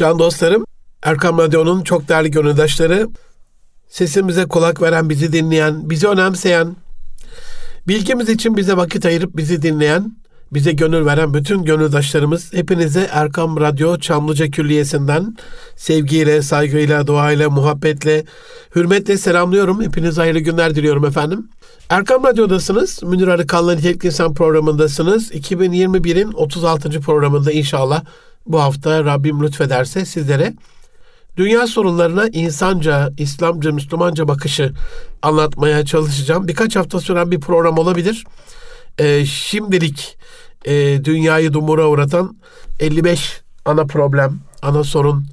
Can dostlarım, Erkam Radyo'nun çok değerli gönüldaşları, sesimize kulak veren, bizi dinleyen, bizi önemseyen, bilgimiz için bize vakit ayırıp bizi dinleyen, bize gönül veren bütün gönüldaşlarımız hepinize Erkam Radyo Çamlıca Külliyesi'nden sevgiyle, saygıyla, duayla, muhabbetle, hürmetle selamlıyorum. Hepinize hayırlı günler diliyorum efendim. Erkam Radyo'dasınız. Münir Arıkan'la Nitelikli İnsan programındasınız. 2021'in 36. programında inşallah bu hafta Rabbim lütfederse sizlere dünya sorunlarına insanca, İslamca, Müslümanca bakışı anlatmaya çalışacağım. Birkaç hafta süren bir program olabilir. Ee, şimdilik e, dünyayı dumura uğratan 55 ana problem, ana sorun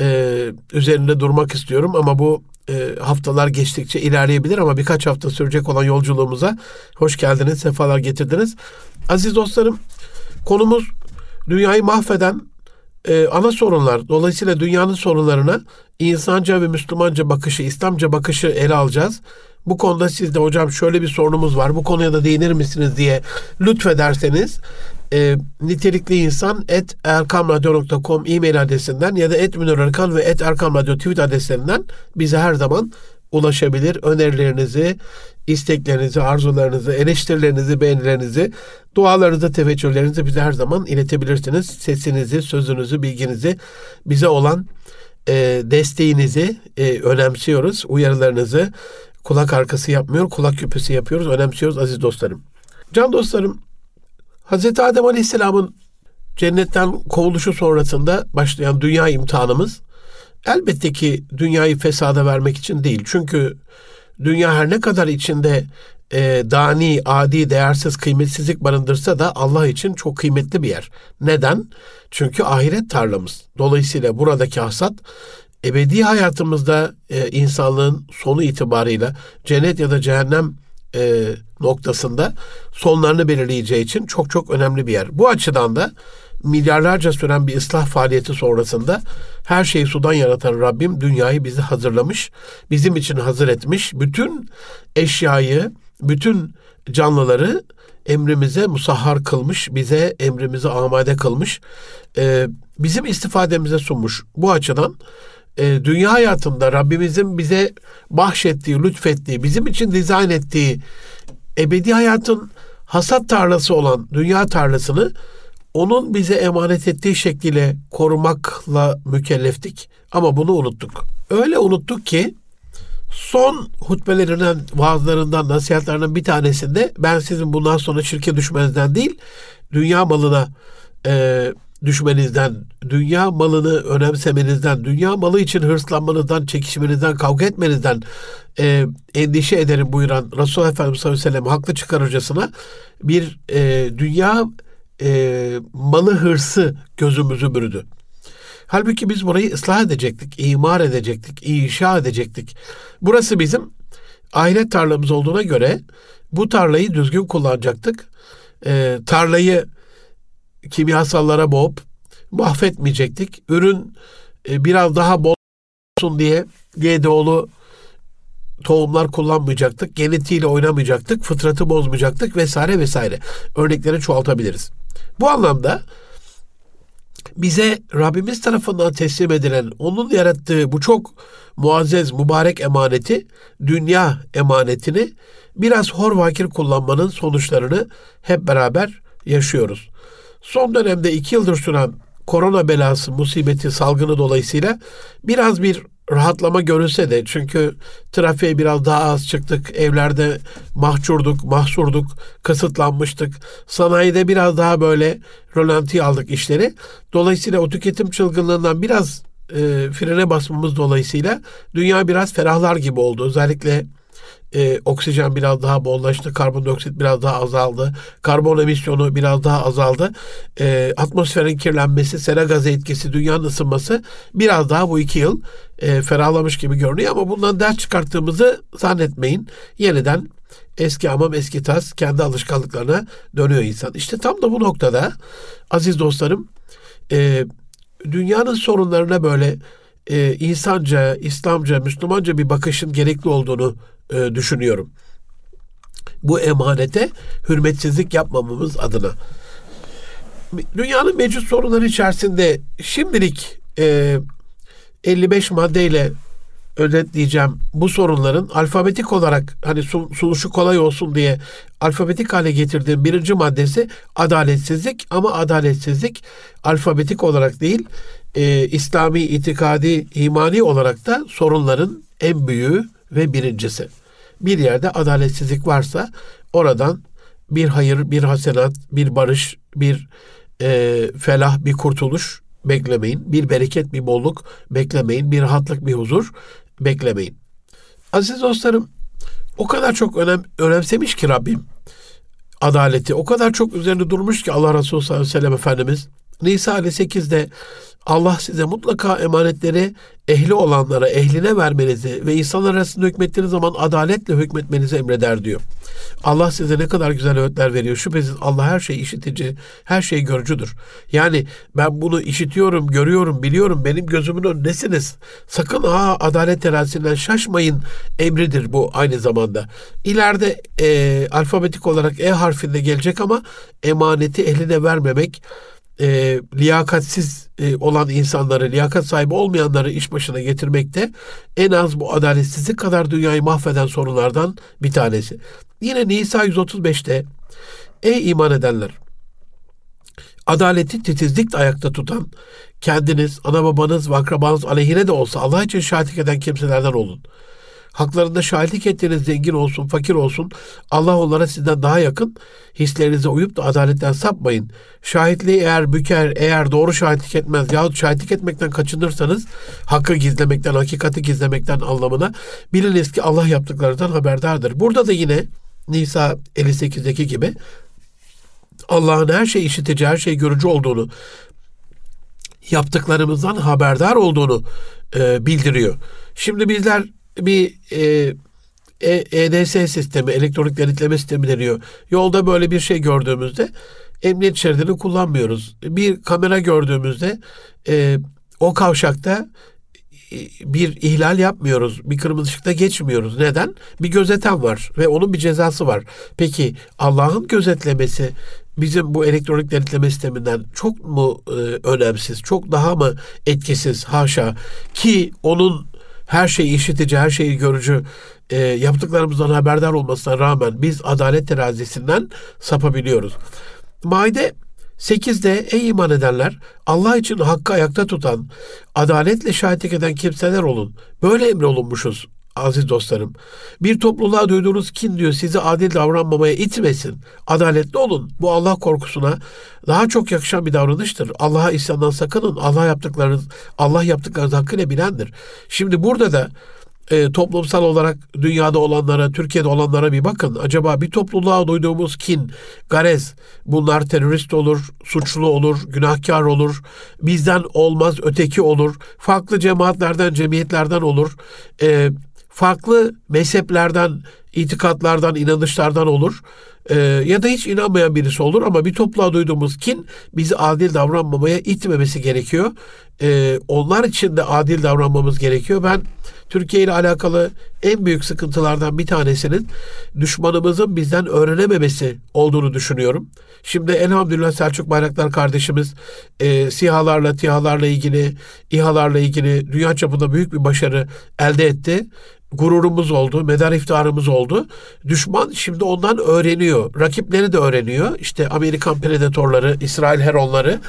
e, üzerinde durmak istiyorum ama bu e, haftalar geçtikçe ilerleyebilir ama birkaç hafta sürecek olan yolculuğumuza hoş geldiniz, sefalar getirdiniz. Aziz dostlarım, konumuz dünyayı mahveden e, ana sorunlar. Dolayısıyla dünyanın sorunlarına insanca ve Müslümanca bakışı, İslamca bakışı ele alacağız. Bu konuda siz de hocam şöyle bir sorunumuz var. Bu konuya da değinir misiniz diye lütfederseniz e, nitelikli insan et erkamradyo.com e-mail adresinden ya da et ve et erkamradyo tweet adreslerinden bize her zaman ulaşabilir. Önerilerinizi, isteklerinizi, arzularınızı, eleştirilerinizi, beğenilerinizi, dualarınızı, teveccühlerinizi bize her zaman iletebilirsiniz. Sesinizi, sözünüzü, bilginizi, bize olan e, desteğinizi e, önemsiyoruz. Uyarılarınızı kulak arkası yapmıyor, kulak küpesi yapıyoruz, önemsiyoruz aziz dostlarım. Can dostlarım, Hz. Adem Aleyhisselam'ın cennetten kovuluşu sonrasında başlayan dünya imtihanımız elbette ki dünyayı fesada vermek için değil. Çünkü dünya her ne kadar içinde e, dani, adi, değersiz, kıymetsizlik barındırsa da Allah için çok kıymetli bir yer. Neden? Çünkü ahiret tarlamız. Dolayısıyla buradaki hasat ebedi hayatımızda e, insanlığın sonu itibarıyla cennet ya da cehennem e, noktasında sonlarını belirleyeceği için çok çok önemli bir yer. Bu açıdan da milyarlarca süren bir ıslah faaliyeti sonrasında her şeyi sudan yaratan Rabbim dünyayı bizi hazırlamış, bizim için hazır etmiş. Bütün eşyayı, bütün canlıları emrimize musahhar kılmış, bize emrimize amade kılmış, e, bizim istifademize sunmuş. Bu açıdan e, dünya hayatında Rabbimizin bize bahşettiği, lütfettiği, bizim için dizayn ettiği ebedi hayatın hasat tarlası olan dünya tarlasını onun bize emanet ettiği şekliyle korumakla mükelleftik ama bunu unuttuk. Öyle unuttuk ki son hutbelerinden, vaazlarından, nasihatlerinden bir tanesinde ben sizin bundan sonra şirke düşmenizden değil, dünya malına e, düşmenizden, dünya malını önemsemenizden, dünya malı için hırslanmanızdan, çekişmenizden, kavga etmenizden e, endişe ederim buyuran Resulullah Efendimiz sallallahu aleyhi ve sellem haklı çıkarıcısına bir e, dünya e, malı hırsı gözümüzü bürüdü. Halbuki biz burayı ıslah edecektik, imar edecektik, inşa edecektik. Burası bizim ahiret tarlamız olduğuna göre bu tarlayı düzgün kullanacaktık. E, tarlayı kimyasallara boğup mahvetmeyecektik. Ürün e, biraz daha bol olsun diye GDO'lu tohumlar kullanmayacaktık. Genetiğiyle oynamayacaktık. Fıtratı bozmayacaktık vesaire vesaire. Örnekleri çoğaltabiliriz. Bu anlamda bize Rabbimiz tarafından teslim edilen, onun yarattığı bu çok muazzez, mübarek emaneti, dünya emanetini biraz hor vakir kullanmanın sonuçlarını hep beraber yaşıyoruz. Son dönemde iki yıldır süren korona belası, musibeti, salgını dolayısıyla biraz bir rahatlama görülse de çünkü trafiğe biraz daha az çıktık, evlerde mahcurduk, mahsurduk, kısıtlanmıştık. Sanayide biraz daha böyle rölanti aldık işleri. Dolayısıyla o tüketim çılgınlığından biraz e, frene basmamız dolayısıyla dünya biraz ferahlar gibi oldu. Özellikle e, oksijen biraz daha bollaştı, karbondioksit biraz daha azaldı, karbon emisyonu biraz daha azaldı, e, atmosferin kirlenmesi, sera gazı etkisi, dünyanın ısınması biraz daha bu iki yıl e, ferahlamış gibi görünüyor ama bundan ders çıkarttığımızı zannetmeyin. Yeniden eski amam eski tas kendi alışkanlıklarına dönüyor insan. İşte tam da bu noktada aziz dostlarım e, dünyanın sorunlarına böyle e, insanca, İslamca, Müslümanca bir bakışın gerekli olduğunu e, düşünüyorum. Bu emanete hürmetsizlik yapmamamız adına. Dünyanın mevcut sorunları içerisinde şimdilik e, 55 maddeyle özetleyeceğim bu sorunların alfabetik olarak hani sunuşu kolay olsun diye alfabetik hale getirdiğim birinci maddesi adaletsizlik ama adaletsizlik alfabetik olarak değil e, İslami, itikadi, imani olarak da sorunların en büyüğü ve birincisi. Bir yerde adaletsizlik varsa oradan bir hayır, bir hasenat, bir barış, bir e, felah, bir kurtuluş beklemeyin. Bir bereket, bir bolluk beklemeyin. Bir rahatlık, bir huzur beklemeyin. Aziz dostlarım, o kadar çok önem, önemsemiş ki Rabbim adaleti. O kadar çok üzerinde durmuş ki Allah Resulü sallallahu aleyhi ve sellem Efendimiz. Nisa 58'de Allah size mutlaka emanetleri ehli olanlara, ehline vermenizi ve insanlar arasında hükmettiğiniz zaman adaletle hükmetmenizi emreder diyor. Allah size ne kadar güzel öğütler veriyor. Şüphesiz Allah her şeyi işitici, her şeyi görücüdür. Yani ben bunu işitiyorum, görüyorum, biliyorum. Benim gözümün önündesiniz. Sakın ha adalet terazisinden şaşmayın emridir bu aynı zamanda. İleride e, alfabetik olarak E harfinde gelecek ama emaneti eline vermemek, e, liyakatsiz e, olan insanları, liyakat sahibi olmayanları iş başına getirmekte en az bu adaletsizlik kadar dünyayı mahveden sorunlardan bir tanesi. Yine Nisa 135'te Ey iman edenler! Adaleti titizlikle ayakta tutan, kendiniz, ana babanız ve akrabanız aleyhine de olsa Allah için şahitlik eden kimselerden olun.'' Haklarında şahitlik ettiğiniz zengin olsun, fakir olsun. Allah onlara sizden daha yakın. Hislerinize uyup da adaletten sapmayın. Şahitliği eğer büker, eğer doğru şahitlik etmez yahut şahitlik etmekten kaçınırsanız hakkı gizlemekten, hakikati gizlemekten anlamına biliniz ki Allah yaptıklarından haberdardır. Burada da yine Nisa 58'deki gibi Allah'ın her şeyi işitici, her şeyi görücü olduğunu, yaptıklarımızdan haberdar olduğunu e, bildiriyor. Şimdi bizler bir e, EDS e sistemi, elektronik denetleme sistemi deniyor. Yolda böyle bir şey gördüğümüzde emniyet şeridini kullanmıyoruz. Bir kamera gördüğümüzde e, o kavşakta e, bir ihlal yapmıyoruz. Bir kırmızı ışıkta geçmiyoruz. Neden? Bir gözeten var ve onun bir cezası var. Peki Allah'ın gözetlemesi bizim bu elektronik denetleme sisteminden çok mu e, önemsiz, çok daha mı etkisiz haşa ki onun her şeyi işitici, her şeyi görücü, e, yaptıklarımızdan haberdar olmasına rağmen biz adalet terazisinden sapabiliyoruz. Maide 8'de ey iman edenler Allah için hakkı ayakta tutan, adaletle şahitlik eden kimseler olun. Böyle emrolunmuşuz aziz dostlarım. Bir topluluğa duyduğunuz kin diyor sizi adil davranmamaya itmesin. Adaletli olun. Bu Allah korkusuna daha çok yakışan bir davranıştır. Allah'a isyandan sakının. Allah yaptıklarınız, Allah yaptıklarınız hakkıyla bilendir. Şimdi burada da e, toplumsal olarak dünyada olanlara, Türkiye'de olanlara bir bakın. Acaba bir topluluğa duyduğumuz kin, garez, bunlar terörist olur, suçlu olur, günahkar olur, bizden olmaz, öteki olur, farklı cemaatlerden, cemiyetlerden olur. E, farklı mezheplerden, itikatlardan, inanışlardan olur. Ee, ya da hiç inanmayan birisi olur ama bir topluğa duyduğumuz kin bizi adil davranmamaya itmemesi gerekiyor. Ee, onlar için de adil davranmamız gerekiyor. Ben Türkiye ile alakalı en büyük sıkıntılardan bir tanesinin düşmanımızın bizden öğrenememesi olduğunu düşünüyorum. Şimdi elhamdülillah Selçuk Bayraktar kardeşimiz e, SİHA'larla, TİHA'larla ilgili, İHA'larla ilgili dünya çapında büyük bir başarı elde etti gururumuz oldu, medar iftarımız oldu. Düşman şimdi ondan öğreniyor. Rakipleri de öğreniyor. İşte Amerikan predatorları, İsrail heronları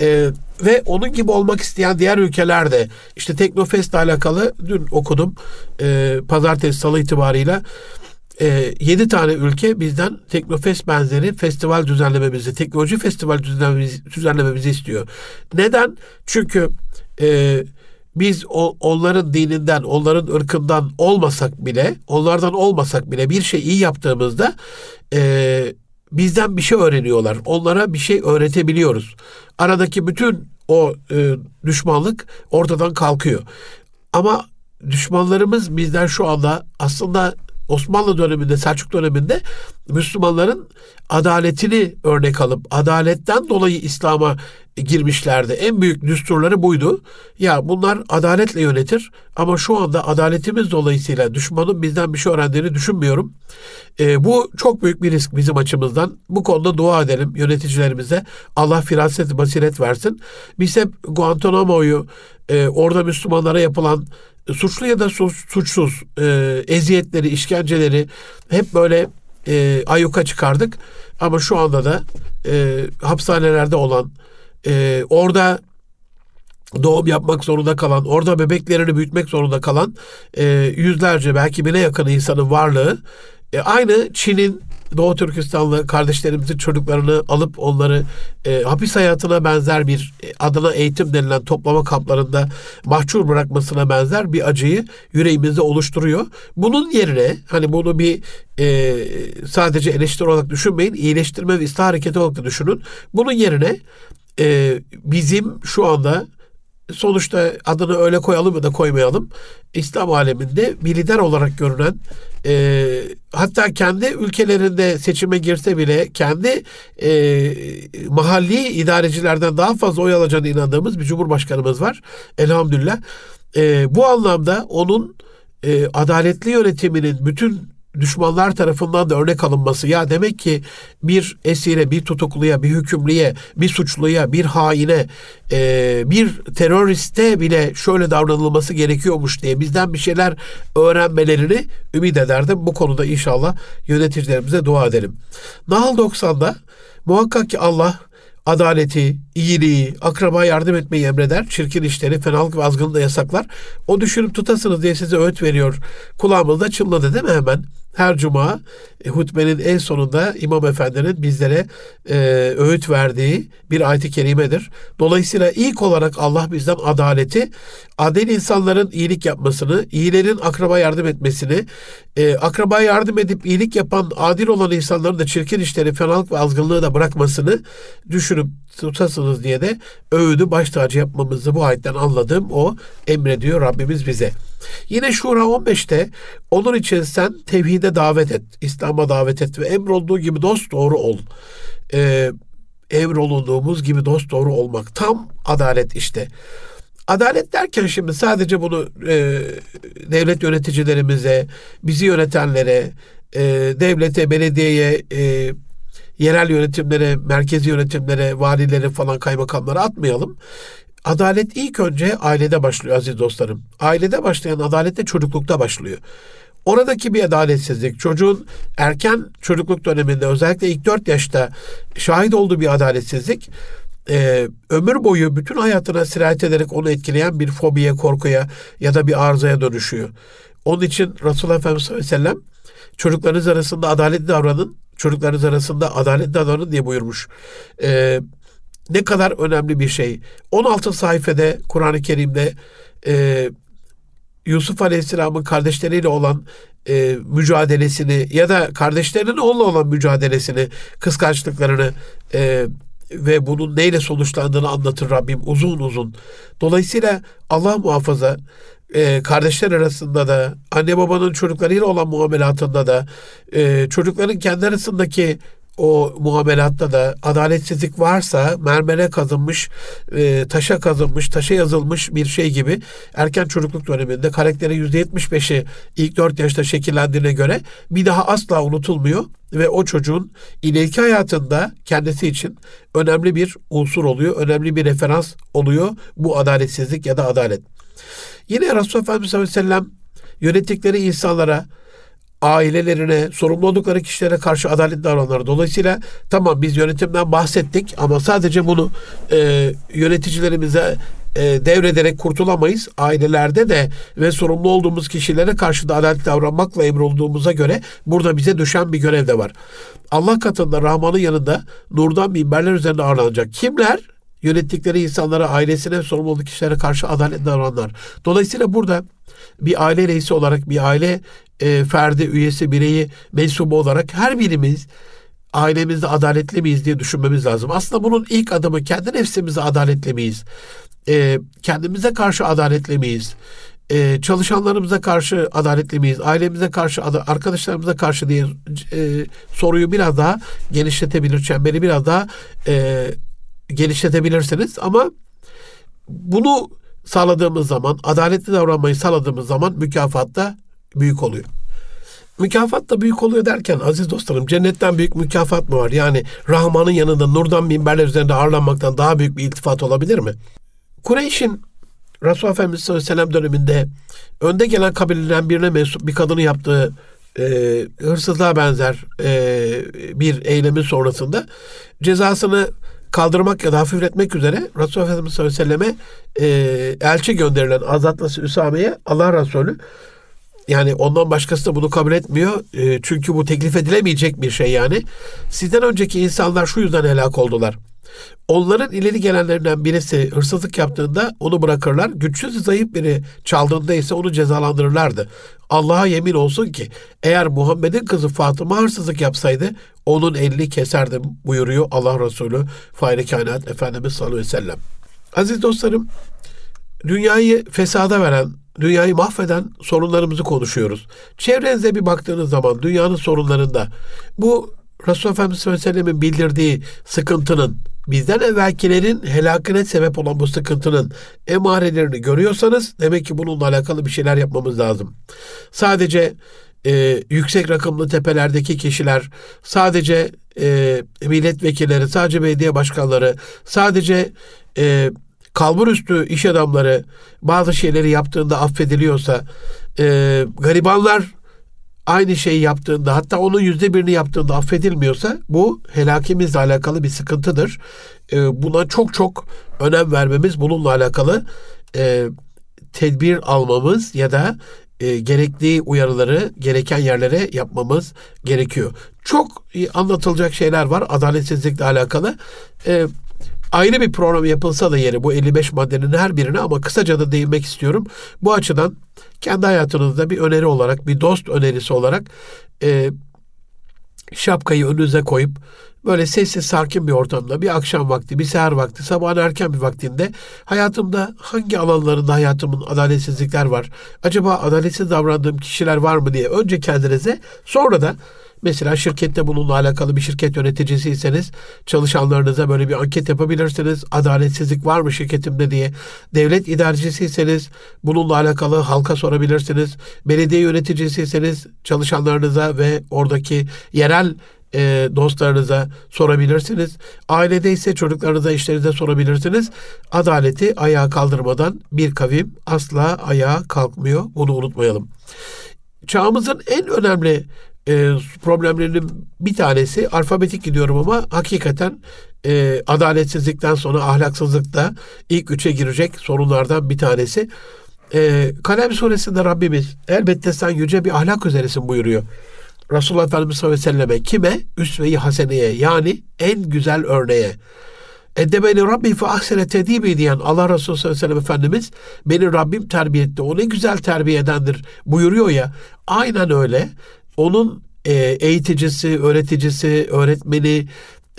e, ve onun gibi olmak isteyen diğer ülkeler de işte Teknofest ile alakalı dün okudum. E, pazartesi salı itibarıyla e, 7 tane ülke bizden Teknofest benzeri festival düzenlememizi, teknoloji festival düzenlememizi, düzenlememizi istiyor. Neden? Çünkü e, biz o, onların dininden, onların ırkından olmasak bile, onlardan olmasak bile bir şey iyi yaptığımızda e, bizden bir şey öğreniyorlar. Onlara bir şey öğretebiliyoruz. Aradaki bütün o e, düşmanlık ortadan kalkıyor. Ama düşmanlarımız bizden şu anda aslında Osmanlı döneminde, Selçuk döneminde Müslümanların adaletini örnek alıp adaletten dolayı İslam'a girmişlerdi. En büyük düsturları buydu. Ya bunlar adaletle yönetir ama şu anda adaletimiz dolayısıyla düşmanın bizden bir şey öğrendiğini düşünmüyorum. E, bu çok büyük bir risk bizim açımızdan. Bu konuda dua edelim yöneticilerimize. Allah firaset, basiret versin. Biz hep Guantanamo'yu e, orada Müslümanlara yapılan suçlu ya da suçsuz e, eziyetleri, işkenceleri hep böyle e, ayyuka çıkardık. Ama şu anda da e, hapishanelerde olan, e, orada doğum yapmak zorunda kalan, orada bebeklerini büyütmek zorunda kalan e, yüzlerce belki bine yakın insanın varlığı e, aynı Çin'in Doğu Türkistanlı kardeşlerimizin çocuklarını alıp onları e, hapis hayatına benzer bir e, adına eğitim denilen toplama kamplarında mahcur bırakmasına benzer bir acıyı yüreğimizde oluşturuyor. Bunun yerine hani bunu bir e, sadece eleştiri olarak düşünmeyin, iyileştirme ve ıslah hareketi olarak da düşünün. Bunun yerine e, bizim şu anda sonuçta adını öyle koyalım ya da koymayalım. İslam aleminde bir lider olarak görünen e, hatta kendi ülkelerinde seçime girse bile kendi e, mahalli idarecilerden daha fazla oy alacağına inandığımız bir cumhurbaşkanımız var. Elhamdülillah. E, bu anlamda onun e, adaletli yönetiminin bütün düşmanlar tarafından da örnek alınması. Ya demek ki bir esire, bir tutukluya, bir hükümlüye, bir suçluya, bir haine, e, bir teröriste bile şöyle davranılması gerekiyormuş diye bizden bir şeyler öğrenmelerini ümit ederdim. Bu konuda inşallah yöneticilerimize dua edelim. Nahl 90'da muhakkak ki Allah adaleti, iyiliği, akraba yardım etmeyi emreder. Çirkin işleri, fenalık ve azgınlığı da yasaklar. O düşünüp tutasınız diye size öğüt veriyor. Kulağımızda çınladı değil mi hemen? her cuma e, hutbenin en sonunda İmam Efendi'nin bizlere e, öğüt verdiği bir ayet-i kerimedir. Dolayısıyla ilk olarak Allah bizden adaleti, adil insanların iyilik yapmasını, iyilerin akraba yardım etmesini, e, akraba yardım edip iyilik yapan adil olan insanların da çirkin işleri, fenalık ve azgınlığı da bırakmasını düşünüp tutasınız diye de öğüdü baş tacı yapmamızı bu ayetten anladığım o emrediyor Rabbimiz bize. Yine Şura 15'te onun için sen tevhide davet et, İslam'a davet et ve emrolduğu gibi dost doğru ol. Ee, emrolunduğumuz gibi dost doğru olmak tam adalet işte. Adalet derken şimdi sadece bunu e, devlet yöneticilerimize, bizi yönetenlere, e, devlete, belediyeye, e, yerel yönetimlere, merkezi yönetimlere, valilere falan kaymakamlara atmayalım. Adalet ilk önce ailede başlıyor aziz dostlarım. Ailede başlayan adalet de çocuklukta başlıyor. Oradaki bir adaletsizlik, çocuğun erken çocukluk döneminde özellikle ilk dört yaşta şahit olduğu bir adaletsizlik, e, ömür boyu bütün hayatına sirayet ederek onu etkileyen bir fobiye, korkuya ya da bir arızaya dönüşüyor. Onun için Resulullah Efendimiz sallallahu aleyhi ve sellem çocuklarınız arasında adaletli davranın, çocuklarınız arasında adaletli davranın diye buyurmuş. E, ne kadar önemli bir şey. 16 sayfede Kur'an-ı Kerim'de e, Yusuf Aleyhisselam'ın kardeşleriyle olan e, mücadelesini ya da kardeşlerinin onunla olan mücadelesini, kıskançlıklarını e, ve bunun neyle sonuçlandığını anlatır Rabbim uzun uzun. Dolayısıyla Allah muhafaza e, kardeşler arasında da anne babanın çocuklarıyla olan muamelatında da e, çocukların kendi arasındaki o muamelatta da adaletsizlik varsa mermere kazınmış, e, taşa kazınmış, taşa yazılmış bir şey gibi erken çocukluk döneminde karakterin %75'i ilk 4 yaşta şekillendiğine göre bir daha asla unutulmuyor ve o çocuğun ileriki hayatında kendisi için önemli bir unsur oluyor, önemli bir referans oluyor bu adaletsizlik ya da adalet. Yine Resulullah Efendimiz sallallahu aleyhi ve sellem yönettikleri insanlara ailelerine, sorumlu oldukları kişilere karşı adaletli davrananlar. Dolayısıyla tamam biz yönetimden bahsettik ama sadece bunu e, yöneticilerimize e, devrederek kurtulamayız. Ailelerde de ve sorumlu olduğumuz kişilere karşı da adaletli davranmakla emrolduğumuza göre burada bize düşen bir görev de var. Allah katında Rahman'ın yanında nurdan minberler üzerinde ağırlanacak. Kimler? Yönettikleri insanlara, ailesine, sorumlu kişilere karşı adaletli davrananlar. Dolayısıyla burada bir aile reisi olarak, bir aile e, ferdi, üyesi, bireyi, mensubu olarak her birimiz ailemizde adaletli miyiz diye düşünmemiz lazım. Aslında bunun ilk adımı kendi nefsimize adaletli miyiz? E, kendimize karşı adaletli miyiz? e, çalışanlarımıza karşı adaletli miyiz? Ailemize karşı, arkadaşlarımıza karşı diye e, soruyu biraz daha genişletebilir, çemberi biraz daha e, genişletebilirsiniz. Ama bunu sağladığımız zaman, adaletli davranmayı sağladığımız zaman mükafat da büyük oluyor. Mükafat da büyük oluyor derken aziz dostlarım cennetten büyük mükafat mı var? Yani Rahman'ın yanında nurdan minberler üzerinde ağırlanmaktan daha büyük bir iltifat olabilir mi? Kureyş'in Resulullah Efendimiz sallallahu aleyhi ve sellem döneminde önde gelen kabileden birine mensup bir kadını yaptığı e, hırsızlığa benzer e, bir eylemin sonrasında cezasını kaldırmak ya da hafifletmek üzere Resulullah Efendimiz sallallahu aleyhi ve selleme e, elçi gönderilen Azatlısı Üsame'ye Allah Resulü yani ondan başkası da bunu kabul etmiyor. E, çünkü bu teklif edilemeyecek bir şey yani. Sizden önceki insanlar şu yüzden helak oldular. Onların ileri gelenlerinden birisi hırsızlık yaptığında onu bırakırlar. Güçsüz zayıf biri çaldığında ise onu cezalandırırlardı. Allah'a yemin olsun ki eğer Muhammed'in kızı Fatıma hırsızlık yapsaydı onun elini keserdim buyuruyor Allah Resulü Fahri Kainat Efendimiz sallallahu aleyhi ve sellem. Aziz dostlarım dünyayı fesada veren, dünyayı mahveden sorunlarımızı konuşuyoruz. Çevrenize bir baktığınız zaman dünyanın sorunlarında bu Resulullah Efendimiz sallallahu aleyhi ve sellemin bildirdiği sıkıntının bizden evvelkilerin helakine sebep olan bu sıkıntının emarelerini görüyorsanız demek ki bununla alakalı bir şeyler yapmamız lazım. Sadece e, yüksek rakımlı tepelerdeki kişiler, sadece e, milletvekilleri, sadece belediye başkanları, sadece e, kalbur üstü iş adamları bazı şeyleri yaptığında affediliyorsa, e, garibanlar aynı şeyi yaptığında hatta onun yüzde birini yaptığında affedilmiyorsa bu helakimizle alakalı bir sıkıntıdır. E, buna çok çok önem vermemiz bununla alakalı e, tedbir almamız ya da e, gerekli uyarıları gereken yerlere yapmamız gerekiyor. Çok anlatılacak şeyler var adaletsizlikle alakalı. E, ayrı bir program yapılsa da yeri bu 55 maddenin her birine ama kısaca da değinmek istiyorum. Bu açıdan kendi hayatınızda bir öneri olarak, bir dost önerisi olarak e, şapkayı önünüze koyup böyle sessiz sakin bir ortamda bir akşam vakti, bir seher vakti, sabahın erken bir vaktinde hayatımda hangi alanlarında hayatımın adaletsizlikler var? Acaba adaletsiz davrandığım kişiler var mı diye önce kendinize sonra da Mesela şirkette bununla alakalı bir şirket yöneticisiyseniz çalışanlarınıza böyle bir anket yapabilirsiniz. Adaletsizlik var mı şirketimde diye. Devlet idarecisiyseniz bununla alakalı halka sorabilirsiniz. Belediye yöneticisiyseniz çalışanlarınıza ve oradaki yerel e, dostlarınıza sorabilirsiniz. Ailede ise çocuklarınıza, işlerinize sorabilirsiniz. Adaleti ayağa kaldırmadan bir kavim asla ayağa kalkmıyor. Bunu unutmayalım. Çağımızın en önemli e, problemlerinin bir tanesi alfabetik gidiyorum ama hakikaten e, adaletsizlikten sonra ahlaksızlıkta ilk üçe girecek sorunlardan bir tanesi. E, Kalem suresinde Rabbimiz elbette sen yüce bir ahlak üzeresin buyuruyor. Resulullah Efendimiz sallallahu aleyhi ve selleme kime? Üsve-i haseneye yani en güzel örneğe. Eddebeni Rabbi fe ahsene tedibi diyen Allah Resulü sallallahu aleyhi ve sellem Efendimiz beni Rabbim terbiye etti. O ne güzel terbiye edendir buyuruyor ya. Aynen öyle onun e, eğiticisi, öğreticisi, öğretmeni,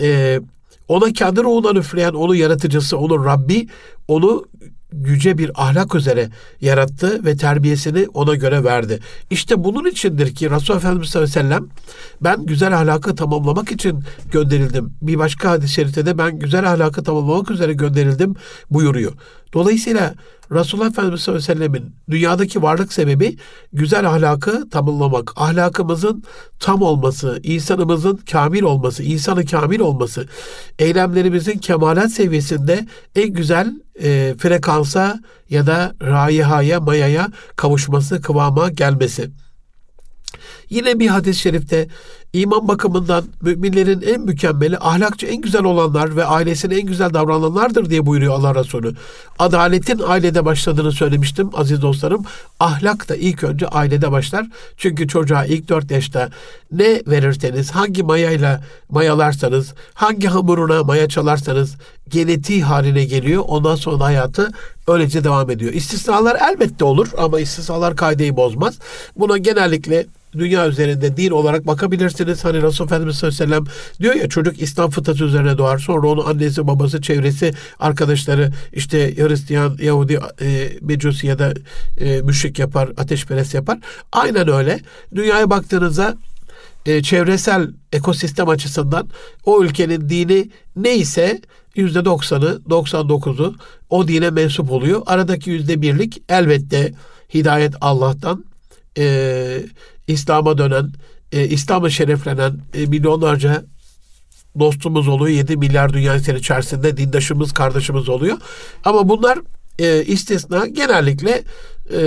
e, ona kendi ruhundan üfleyen, onun yaratıcısı, onun Rabbi, onu yüce bir ahlak üzere yarattı ve terbiyesini ona göre verdi. İşte bunun içindir ki Resulullah Efendimiz sallallahu aleyhi ve sellem ben güzel ahlakı tamamlamak için gönderildim. Bir başka hadis-i şerifte de ben güzel ahlakı tamamlamak üzere gönderildim buyuruyor. Dolayısıyla Resulullah Efendimiz sallallahu aleyhi dünyadaki varlık sebebi güzel ahlakı tamamlamak. Ahlakımızın tam olması, insanımızın kamil olması, insanı kamil olması, eylemlerimizin kemalat seviyesinde en güzel e, frekansa ya da raihaya, mayaya kavuşması, kıvama gelmesi. Yine bir hadis-i şerifte iman bakımından müminlerin en mükemmeli, ahlakçı en güzel olanlar ve ailesine en güzel davrananlardır diye buyuruyor Allah Resulü. Adaletin ailede başladığını söylemiştim aziz dostlarım. Ahlak da ilk önce ailede başlar. Çünkü çocuğa ilk dört yaşta ne verirseniz, hangi mayayla mayalarsanız, hangi hamuruna maya çalarsanız genetiği haline geliyor. Ondan sonra hayatı öylece devam ediyor. İstisnalar elbette olur ama istisnalar kaideyi bozmaz. Buna genellikle dünya üzerinde din olarak bakabilirsiniz. Hani Resulullah Efendimiz sallallahu aleyhi ve sellem diyor ya çocuk İslam fıtratı üzerine doğar. Sonra onu annesi, babası, çevresi, arkadaşları işte Hristiyan, Yahudi, e, Mecusi ya da e, müşrik yapar, ateşperest yapar. Aynen öyle. Dünyaya baktığınızda e, çevresel ekosistem açısından o ülkenin dini neyse yüzde doksanı, 99'u o dine mensup oluyor. Aradaki yüzde birlik elbette hidayet Allah'tan e, İslam'a dönen, e, İslam'a şereflenen e, milyonlarca dostumuz oluyor. 7 milyar dünya içerisinde dindaşımız, kardeşimiz oluyor. Ama bunlar e, istisna genellikle e,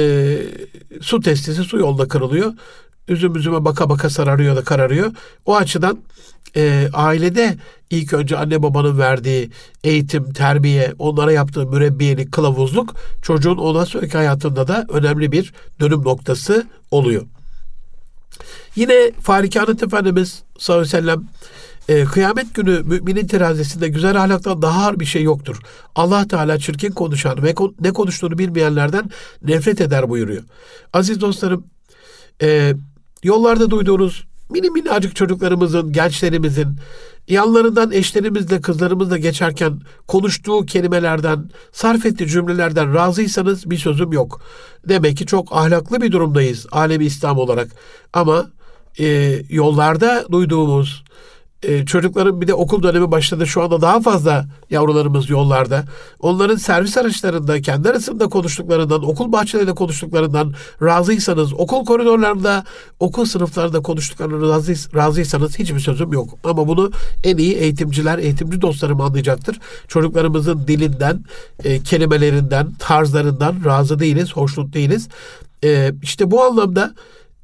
su testisi su yolda kırılıyor. Üzüm üzüme baka baka sararıyor da kararıyor. O açıdan e, ailede ilk önce anne babanın verdiği eğitim, terbiye, onlara yaptığı mürebbiyelik, kılavuzluk çocuğun ondan sonraki hayatında da önemli bir dönüm noktası oluyor. Yine Farikanet Efendimiz sallallahu aleyhi ve sellem e, kıyamet günü müminin terazisinde güzel ahlaktan daha ağır bir şey yoktur. Allah Teala çirkin konuşan ve ne konuştuğunu bilmeyenlerden nefret eder buyuruyor. Aziz dostlarım, e, yollarda duyduğunuz mini minnacık çocuklarımızın, gençlerimizin yanlarından eşlerimizle, kızlarımızla geçerken konuştuğu kelimelerden, sarf ettiği cümlelerden razıysanız bir sözüm yok. Demek ki çok ahlaklı bir durumdayız alemi İslam olarak. Ama e, yollarda duyduğumuz, e, çocukların bir de okul dönemi başladı. Şu anda daha fazla yavrularımız yollarda. Onların servis araçlarında, kendi arasında konuştuklarından, okul bahçelerinde konuştuklarından razıysanız, okul koridorlarında, okul sınıflarında konuştuklarından razı, razıysanız hiçbir sözüm yok. Ama bunu en iyi eğitimciler, eğitimci dostlarım anlayacaktır. Çocuklarımızın dilinden, e, kelimelerinden, tarzlarından razı değiliz, hoşnut değiliz. E, işte bu anlamda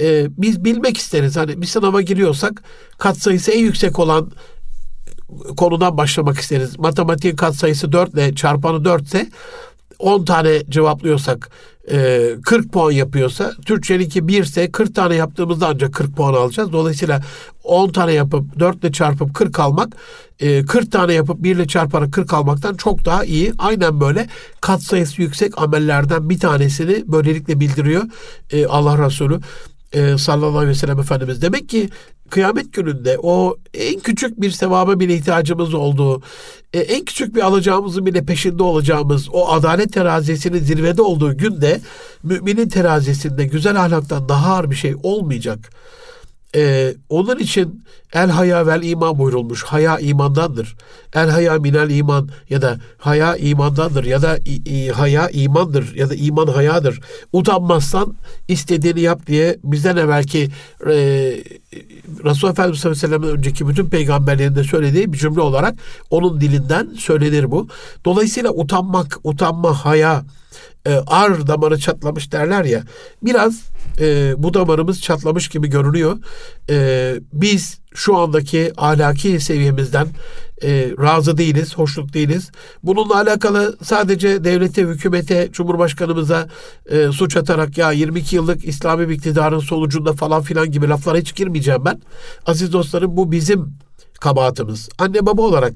e, biz bilmek isteriz. Hani bir sınava giriyorsak katsayısı en yüksek olan konudan başlamak isteriz. Matematiğin katsayısı 4 ile çarpanı 4 ise 10 tane cevaplıyorsak 40 e, puan yapıyorsa Türkçeninki 1 ise 40 tane yaptığımızda ancak 40 puan alacağız. Dolayısıyla 10 tane yapıp 4 ile çarpıp 40 almak 40 e, tane yapıp 1 ile çarparak 40 almaktan çok daha iyi. Aynen böyle katsayısı yüksek amellerden bir tanesini böylelikle bildiriyor Allah Resulü e, sallallahu aleyhi ve sellem Efendimiz. Demek ki kıyamet gününde o en küçük bir sevaba bile ihtiyacımız olduğu, e, en küçük bir alacağımızın bile peşinde olacağımız o adalet terazisinin zirvede olduğu günde müminin terazisinde güzel ahlaktan daha ağır bir şey olmayacak. Ee, onun için el haya vel iman buyurulmuş. Haya imandandır. El haya minel iman ya da haya imandandır ya da i, i, haya imandır ya da iman hayadır. Utanmazsan istediğini yap diye bizden evvelki e, Resulullah Efendimiz sallallahu önceki bütün peygamberlerinde söylediği bir cümle olarak onun dilinden söylenir bu. Dolayısıyla utanmak, utanma, haya, e, ar damarı çatlamış derler ya. Biraz e, bu damarımız çatlamış gibi görünüyor. E, biz şu andaki ahlaki seviyemizden e, razı değiliz, hoşnut değiliz. Bununla alakalı sadece devlete, hükümete, cumhurbaşkanımıza e, suç atarak ya 22 yıllık İslami iktidarın sonucunda falan filan gibi laflara hiç girmeyeceğim ben. Aziz dostlarım bu bizim kabahatimiz. Anne baba olarak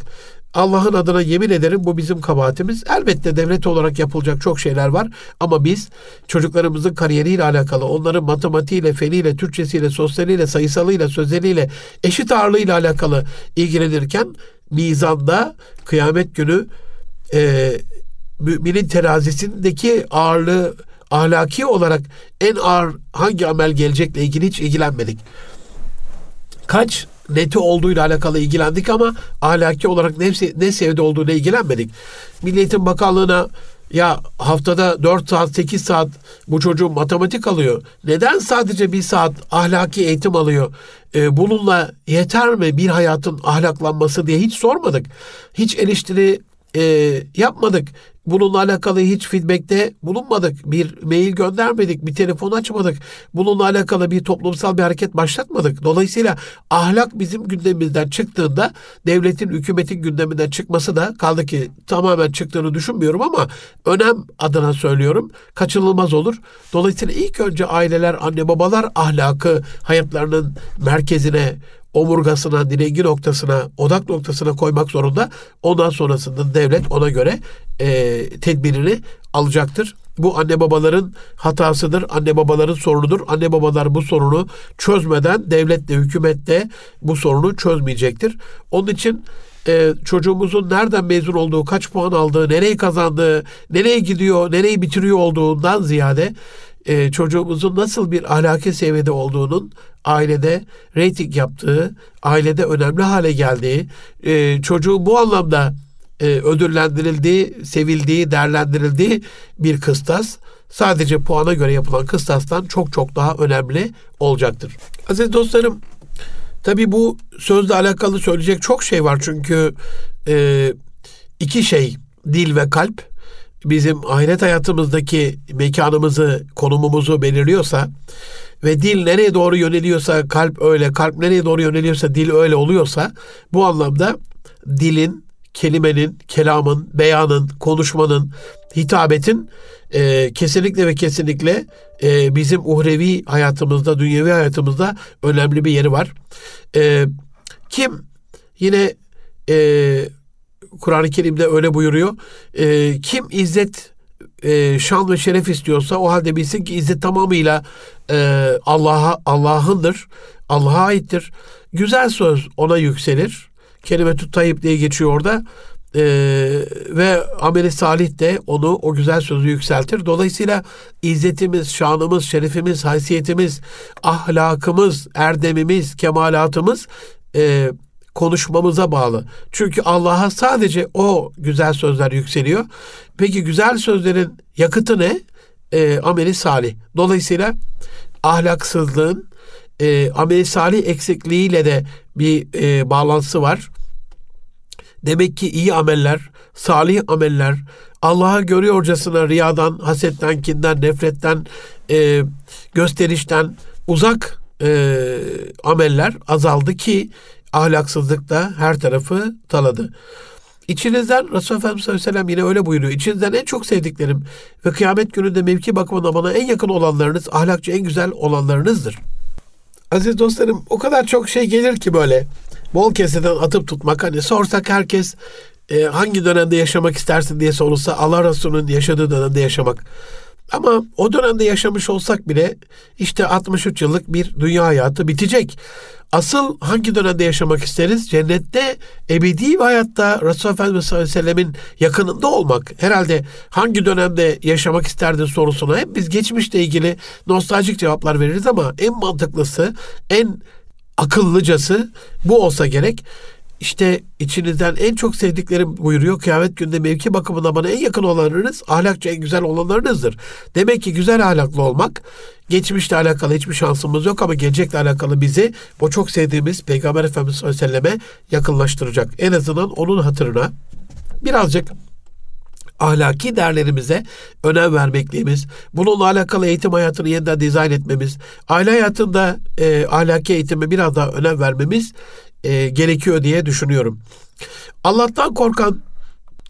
Allah'ın adına yemin ederim bu bizim kabahatimiz. Elbette devlet olarak yapılacak çok şeyler var ama biz çocuklarımızın kariyeriyle alakalı, onların matematiğiyle, feniyle, Türkçesiyle, sosyaliyle, sayısalıyla, sözeliyle, eşit ağırlığıyla alakalı ilgilenirken mizanda kıyamet günü e, müminin terazisindeki ağırlığı ahlaki olarak en ağır hangi amel gelecekle ilgili hiç ilgilenmedik. Kaç neti olduğuyla alakalı ilgilendik ama ahlaki olarak ne, ne sevdi olduğuyla ilgilenmedik. Milliyetin Bakanlığı'na ya haftada 4 saat 8 saat bu çocuğun matematik alıyor. Neden sadece bir saat ahlaki eğitim alıyor? Ee, bununla yeter mi bir hayatın ahlaklanması diye hiç sormadık. Hiç eleştiri e, yapmadık. Bununla alakalı hiç feedbackte bulunmadık. Bir mail göndermedik, bir telefon açmadık. Bununla alakalı bir toplumsal bir hareket başlatmadık. Dolayısıyla ahlak bizim gündemimizden çıktığında devletin, hükümetin gündeminden çıkması da kaldı ki tamamen çıktığını düşünmüyorum ama önem adına söylüyorum. Kaçınılmaz olur. Dolayısıyla ilk önce aileler, anne babalar ahlakı hayatlarının merkezine, omurgasına, direngi noktasına, odak noktasına koymak zorunda. Ondan sonrasında devlet ona göre e, tedbirini alacaktır. Bu anne babaların hatasıdır, anne babaların sorunudur. Anne babalar bu sorunu çözmeden devlet de hükümet de bu sorunu çözmeyecektir. Onun için e, çocuğumuzun nereden mezun olduğu, kaç puan aldığı, nereyi kazandığı, nereye gidiyor, nereyi bitiriyor olduğundan ziyade e, çocuğumuzun nasıl bir ahlaki seviyede olduğunun ailede reyting yaptığı, ailede önemli hale geldiği, e, çocuğun bu anlamda e, ödüllendirildiği, sevildiği, değerlendirildiği bir kıstas sadece puana göre yapılan kıstastan çok çok daha önemli olacaktır. Aziz dostlarım, tabi bu sözle alakalı söyleyecek çok şey var çünkü e, iki şey, dil ve kalp bizim ahiret hayatımızdaki mekanımızı, konumumuzu belirliyorsa ve dil nereye doğru yöneliyorsa kalp öyle, kalp nereye doğru yöneliyorsa dil öyle oluyorsa bu anlamda dilin, kelimenin, kelamın, beyanın, konuşmanın, hitabetin e, kesinlikle ve kesinlikle e, bizim uhrevi hayatımızda, dünyevi hayatımızda önemli bir yeri var. E, kim yine e, Kur'an-ı Kerim'de öyle buyuruyor. E, kim izzet, e, şan ve şeref istiyorsa o halde bilsin ki izzet tamamıyla e, Allah'a Allah'ındır. Allah'a aittir. Güzel söz ona yükselir. Kelime-tü tayyip diye geçiyor orada. Ee, ve ameli salih de onu o güzel sözü yükseltir. Dolayısıyla izzetimiz, şanımız, şerefimiz, haysiyetimiz, ahlakımız, erdemimiz, kemalatımız e, konuşmamıza bağlı. Çünkü Allah'a sadece o güzel sözler yükseliyor. Peki güzel sözlerin yakıtı ne? E, ameli salih. Dolayısıyla ahlaksızlığın e, ameli salih eksikliğiyle de bir e, bağlantısı var. Demek ki iyi ameller, salih ameller, Allah'a görüyorcasına riyadan, hasetten, kinden, nefretten, e, gösterişten uzak e, ameller azaldı ki ahlaksızlık da her tarafı taladı. İçinizden Resulullah Efendimiz sallallahu aleyhi ve sellem yine öyle buyuruyor. İçinizden en çok sevdiklerim ve kıyamet gününde mevki bakımına bana en yakın olanlarınız, ahlakçı en güzel olanlarınızdır. Aziz dostlarım o kadar çok şey gelir ki böyle bol keseden atıp tutmak. Hani sorsak herkes e, hangi dönemde yaşamak istersin diye sorulsa Allah Resulü'nün yaşadığı dönemde yaşamak. Ama o dönemde yaşamış olsak bile işte 63 yıllık bir dünya hayatı bitecek. Asıl hangi dönemde yaşamak isteriz? Cennette ebedi bir hayatta Resulullah Efendimiz sallallahu aleyhi ve sellemin yakınında olmak. Herhalde hangi dönemde yaşamak isterdin sorusuna hep biz geçmişle ilgili nostaljik cevaplar veririz ama en mantıklısı, en akıllıcası bu olsa gerek. İşte içinizden en çok sevdiklerim buyuruyor. Kıyamet günde mevki bakımında bana en yakın olanlarınız, ahlakça en güzel olanlarınızdır. Demek ki güzel ahlaklı olmak, geçmişle alakalı hiçbir şansımız yok ama gelecekle alakalı bizi o çok sevdiğimiz Peygamber Efendimiz sallallahu aleyhi ve selleme yakınlaştıracak. En azından onun hatırına birazcık ahlaki değerlerimize önem vermekliğimiz, bununla alakalı eğitim hayatını yeniden dizayn etmemiz, aile hayatında e, ahlaki eğitime biraz daha önem vermemiz e, gerekiyor diye düşünüyorum. Allah'tan korkan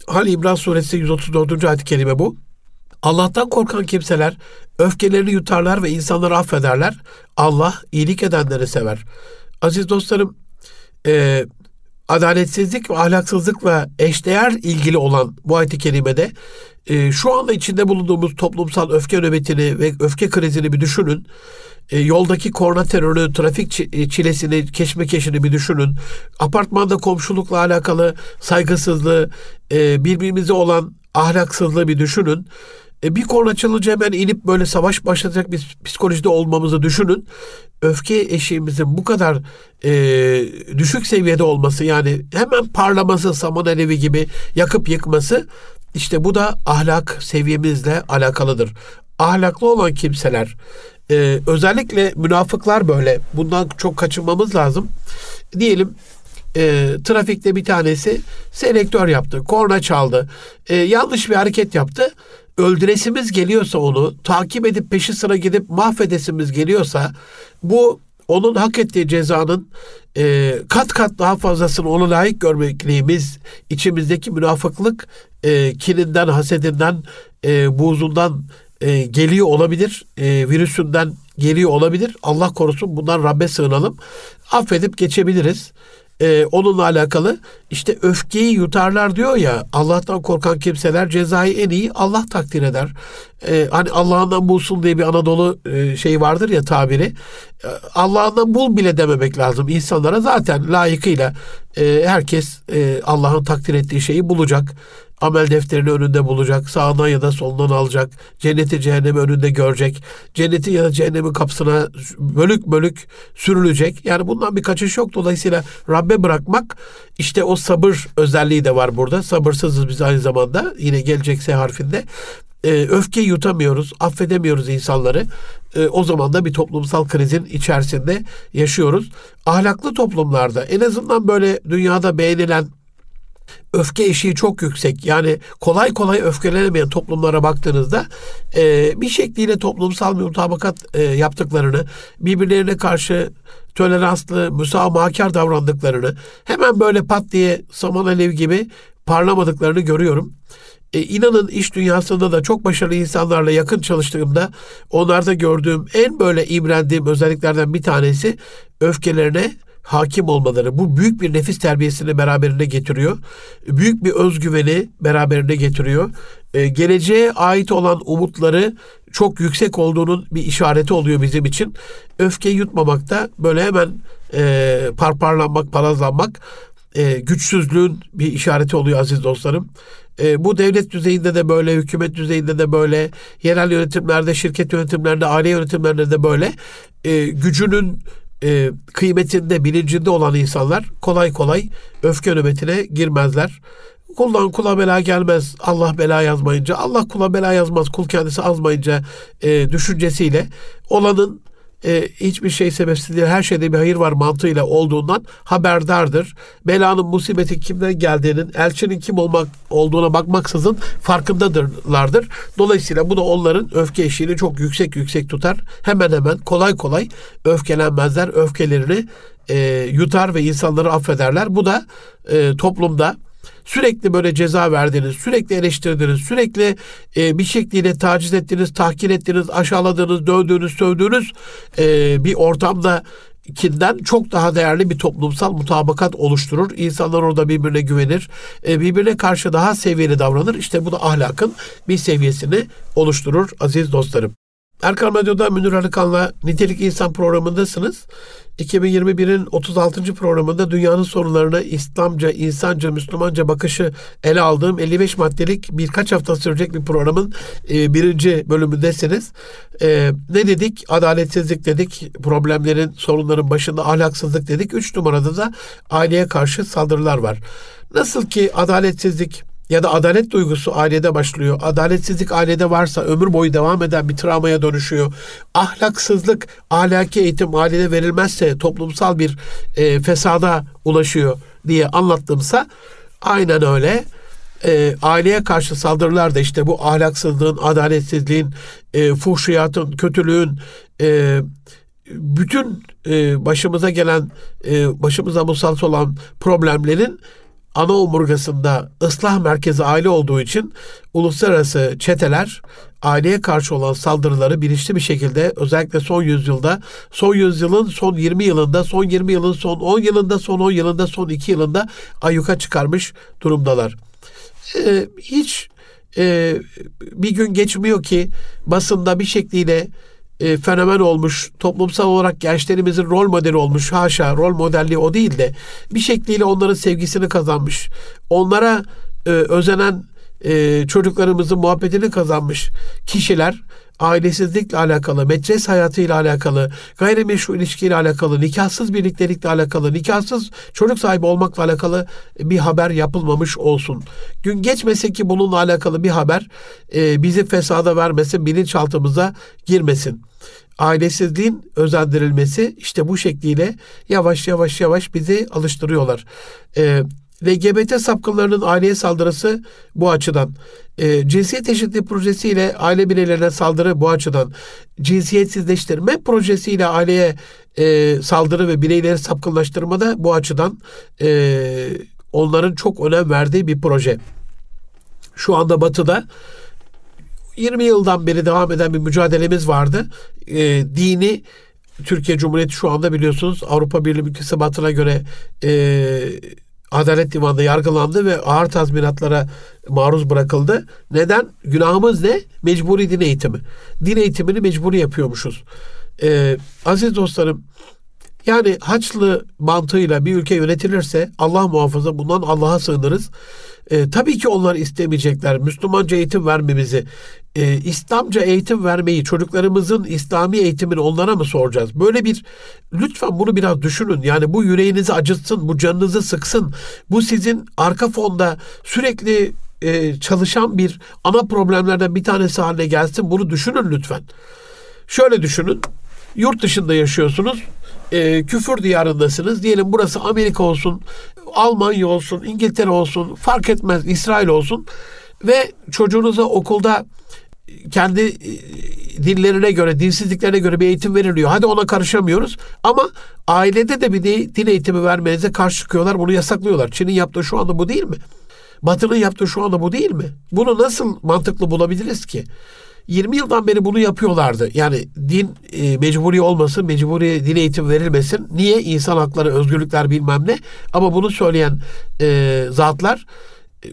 Hal İmran suresi 134. ayet-i kerime bu. Allah'tan korkan kimseler öfkelerini yutarlar ve insanları affederler. Allah iyilik edenleri sever. Aziz dostlarım, e, adaletsizlik ve ahlaksızlıkla eşdeğer ilgili olan bu ayet-i kerimede e, şu anda içinde bulunduğumuz toplumsal öfke nöbetini ve öfke krizini bir düşünün. E, yoldaki korna terörü, trafik e, çilesini, keşmekeşini bir düşünün. Apartmanda komşulukla alakalı saygısızlığı, e, birbirimize olan ahlaksızlığı bir düşünün. E, bir korna çalınca hemen inip böyle savaş başlatacak bir psikolojide olmamızı düşünün. Öfke eşiğimizin bu kadar e, düşük seviyede olması yani hemen parlaması saman alevi gibi yakıp yıkması işte bu da ahlak seviyemizle alakalıdır. Ahlaklı olan kimseler e, özellikle münafıklar böyle bundan çok kaçınmamız lazım. Diyelim e, trafikte bir tanesi selektör yaptı, korna çaldı, e, yanlış bir hareket yaptı öldüresimiz geliyorsa onu, takip edip peşi sıra gidip mahvedesimiz geliyorsa bu onun hak ettiği cezanın e, kat kat daha fazlasını ona layık görmekliğimiz, içimizdeki münafıklık e, kininden, hasedinden, e, buğzundan e, geliyor olabilir, e, virüsünden geliyor olabilir. Allah korusun bundan Rabbe sığınalım. Affedip geçebiliriz. E, onunla alakalı işte öfkeyi yutarlar diyor ya Allah'tan korkan kimseler cezayı en iyi Allah takdir eder. E, hani Allah'ından bulsun diye bir Anadolu e, şey vardır ya tabiri. E, Allah'ından bul bile dememek lazım insanlara zaten layıkıyla e, herkes e, Allah'ın takdir ettiği şeyi bulacak amel defterini önünde bulacak, sağından ya da solundan alacak, cenneti cehennemi önünde görecek, cenneti ya da cehennemin kapısına bölük bölük sürülecek. Yani bundan bir kaçış yok. Dolayısıyla Rabbe bırakmak işte o sabır özelliği de var burada. Sabırsızız biz aynı zamanda yine gelecek S harfinde. Ee, öfke yutamıyoruz, affedemiyoruz insanları. Ee, o zaman da bir toplumsal krizin içerisinde yaşıyoruz. Ahlaklı toplumlarda en azından böyle dünyada beğenilen öfke eşiği çok yüksek. Yani kolay kolay öfkelenemeyen toplumlara baktığınızda e, bir şekliyle toplumsal bir mutabakat e, yaptıklarını, birbirlerine karşı toleranslı, müsamahakar davrandıklarını, hemen böyle pat diye saman alev gibi parlamadıklarını görüyorum. E, inanın iş dünyasında da çok başarılı insanlarla yakın çalıştığımda onlarda gördüğüm en böyle imrendiğim özelliklerden bir tanesi öfkelerine hakim olmaları bu büyük bir nefis terbiyesini beraberinde getiriyor. Büyük bir özgüveni beraberinde getiriyor. Ee, geleceğe ait olan umutları çok yüksek olduğunun bir işareti oluyor bizim için. Öfke yutmamakta böyle hemen e, parparlanmak, palazlanmak e, güçsüzlüğün bir işareti oluyor aziz dostlarım. E, bu devlet düzeyinde de böyle, hükümet düzeyinde de böyle, yerel yönetimlerde, şirket yönetimlerinde, aile yönetimlerinde de böyle. E, gücünün e, kıymetinde, bilincinde olan insanlar kolay kolay öfke nöbetine girmezler. Kuldan kula bela gelmez Allah bela yazmayınca, Allah kula bela yazmaz kul kendisi azmayınca e, düşüncesiyle olanın e, hiçbir şey sebepsiz değil, her şeyde bir hayır var mantığıyla olduğundan haberdardır. Belanın, musibeti kimden geldiğinin, elçinin kim olmak olduğuna bakmaksızın farkındadırlardır. Dolayısıyla bu da onların öfke eşiğini çok yüksek yüksek tutar. Hemen hemen kolay kolay öfkelenmezler. Öfkelerini e, yutar ve insanları affederler. Bu da e, toplumda Sürekli böyle ceza verdiniz, sürekli eleştirdiniz, sürekli e, bir şekliyle taciz ettiniz, tahkir ettiniz, aşağıladınız, dövdüğünüz, sövdüğünüz e, bir ortamda kinden çok daha değerli bir toplumsal mutabakat oluşturur. İnsanlar orada birbirine güvenir. E, birbirine karşı daha seviyeli davranır. İşte bu da ahlakın bir seviyesini oluşturur aziz dostlarım. Erkan Radyo'da Münir Arıkan'la Nitelik İnsan programındasınız. 2021'in 36. programında dünyanın sorunlarına İslamca, insanca, Müslümanca bakışı ele aldığım 55 maddelik birkaç hafta sürecek bir programın e, birinci bölümündesiniz. E, ne dedik? Adaletsizlik dedik. Problemlerin, sorunların başında ahlaksızlık dedik. Üç numarada da aileye karşı saldırılar var. Nasıl ki adaletsizlik ya da adalet duygusu ailede başlıyor. Adaletsizlik ailede varsa ömür boyu devam eden bir travmaya dönüşüyor. Ahlaksızlık, ahlaki eğitim ailede verilmezse toplumsal bir e, fesada ulaşıyor diye anlattımsa aynen öyle. E, aileye karşı saldırılar da işte bu ahlaksızlığın, adaletsizliğin, e, fuhşiyatın, kötülüğün, e, bütün e, başımıza gelen, e, başımıza musallat olan problemlerin ana omurgasında ıslah merkezi aile olduğu için uluslararası çeteler aileye karşı olan saldırıları bilinçli bir şekilde özellikle son yüzyılda, son yüzyılın son 20 yılında, son 20 yılın son 10 yılında, son 10 yılında, son 2 yılında ayyuka çıkarmış durumdalar. Ee, hiç e, bir gün geçmiyor ki basında bir şekliyle e, fenomen olmuş, toplumsal olarak gençlerimizin rol modeli olmuş, haşa rol modelliği o değil de bir şekliyle onların sevgisini kazanmış, onlara e, özenen e, çocuklarımızın muhabbetini kazanmış kişiler ailesizlikle alakalı, metres hayatıyla alakalı, gayrimeşru ilişkiyle alakalı, nikahsız birliktelikle alakalı, nikahsız çocuk sahibi olmakla alakalı bir haber yapılmamış olsun. Gün geçmese ki bununla alakalı bir haber e, bizi fesada vermesin, bilinçaltımıza girmesin ailesizliğin özendirilmesi işte bu şekliyle yavaş yavaş yavaş bizi alıştırıyorlar. Ee, LGBT sapkınlarının aileye saldırısı bu açıdan. E, cinsiyet eşitliği projesiyle aile bireylerine saldırı bu açıdan. Cinsiyetsizleştirme projesiyle aileye e, saldırı ve bireyleri sapkınlaştırma da bu açıdan e, onların çok önem verdiği bir proje. Şu anda Batı'da 20 yıldan beri devam eden bir mücadelemiz vardı. E, dini Türkiye Cumhuriyeti şu anda biliyorsunuz Avrupa Birliği müktesebatına göre e, Adalet Divanı'nda yargılandı ve ağır tazminatlara maruz bırakıldı. Neden? Günahımız ne? Mecburi din eğitimi. Din eğitimini mecburi yapıyormuşuz. Ee, aziz dostlarım, yani Haçlı mantığıyla bir ülke yönetilirse Allah muhafaza bundan Allah'a sığınırız. E, tabii ki onlar istemeyecekler Müslümanca eğitim vermemizi. E, İslamca eğitim vermeyi çocuklarımızın İslami eğitimini onlara mı soracağız? Böyle bir lütfen bunu biraz düşünün. Yani bu yüreğinizi acıtsın, bu canınızı sıksın. Bu sizin arka fonda sürekli e, çalışan bir ana problemlerden bir tanesi haline gelsin. Bunu düşünün lütfen. Şöyle düşünün. Yurt dışında yaşıyorsunuz e, küfür diyarındasınız. Diyelim burası Amerika olsun, Almanya olsun, İngiltere olsun, fark etmez İsrail olsun ve çocuğunuza okulda kendi e, dillerine göre, dinsizliklerine göre bir eğitim veriliyor. Hadi ona karışamıyoruz. Ama ailede de bir din eğitimi vermenize karşı çıkıyorlar. Bunu yasaklıyorlar. Çin'in yaptığı şu anda bu değil mi? Batı'nın yaptığı şu anda bu değil mi? Bunu nasıl mantıklı bulabiliriz ki? 20 yıldan beri bunu yapıyorlardı. Yani din e, mecburi olmasın, mecburi din eğitim verilmesin. Niye? İnsan hakları, özgürlükler bilmem ne. Ama bunu söyleyen e, zatlar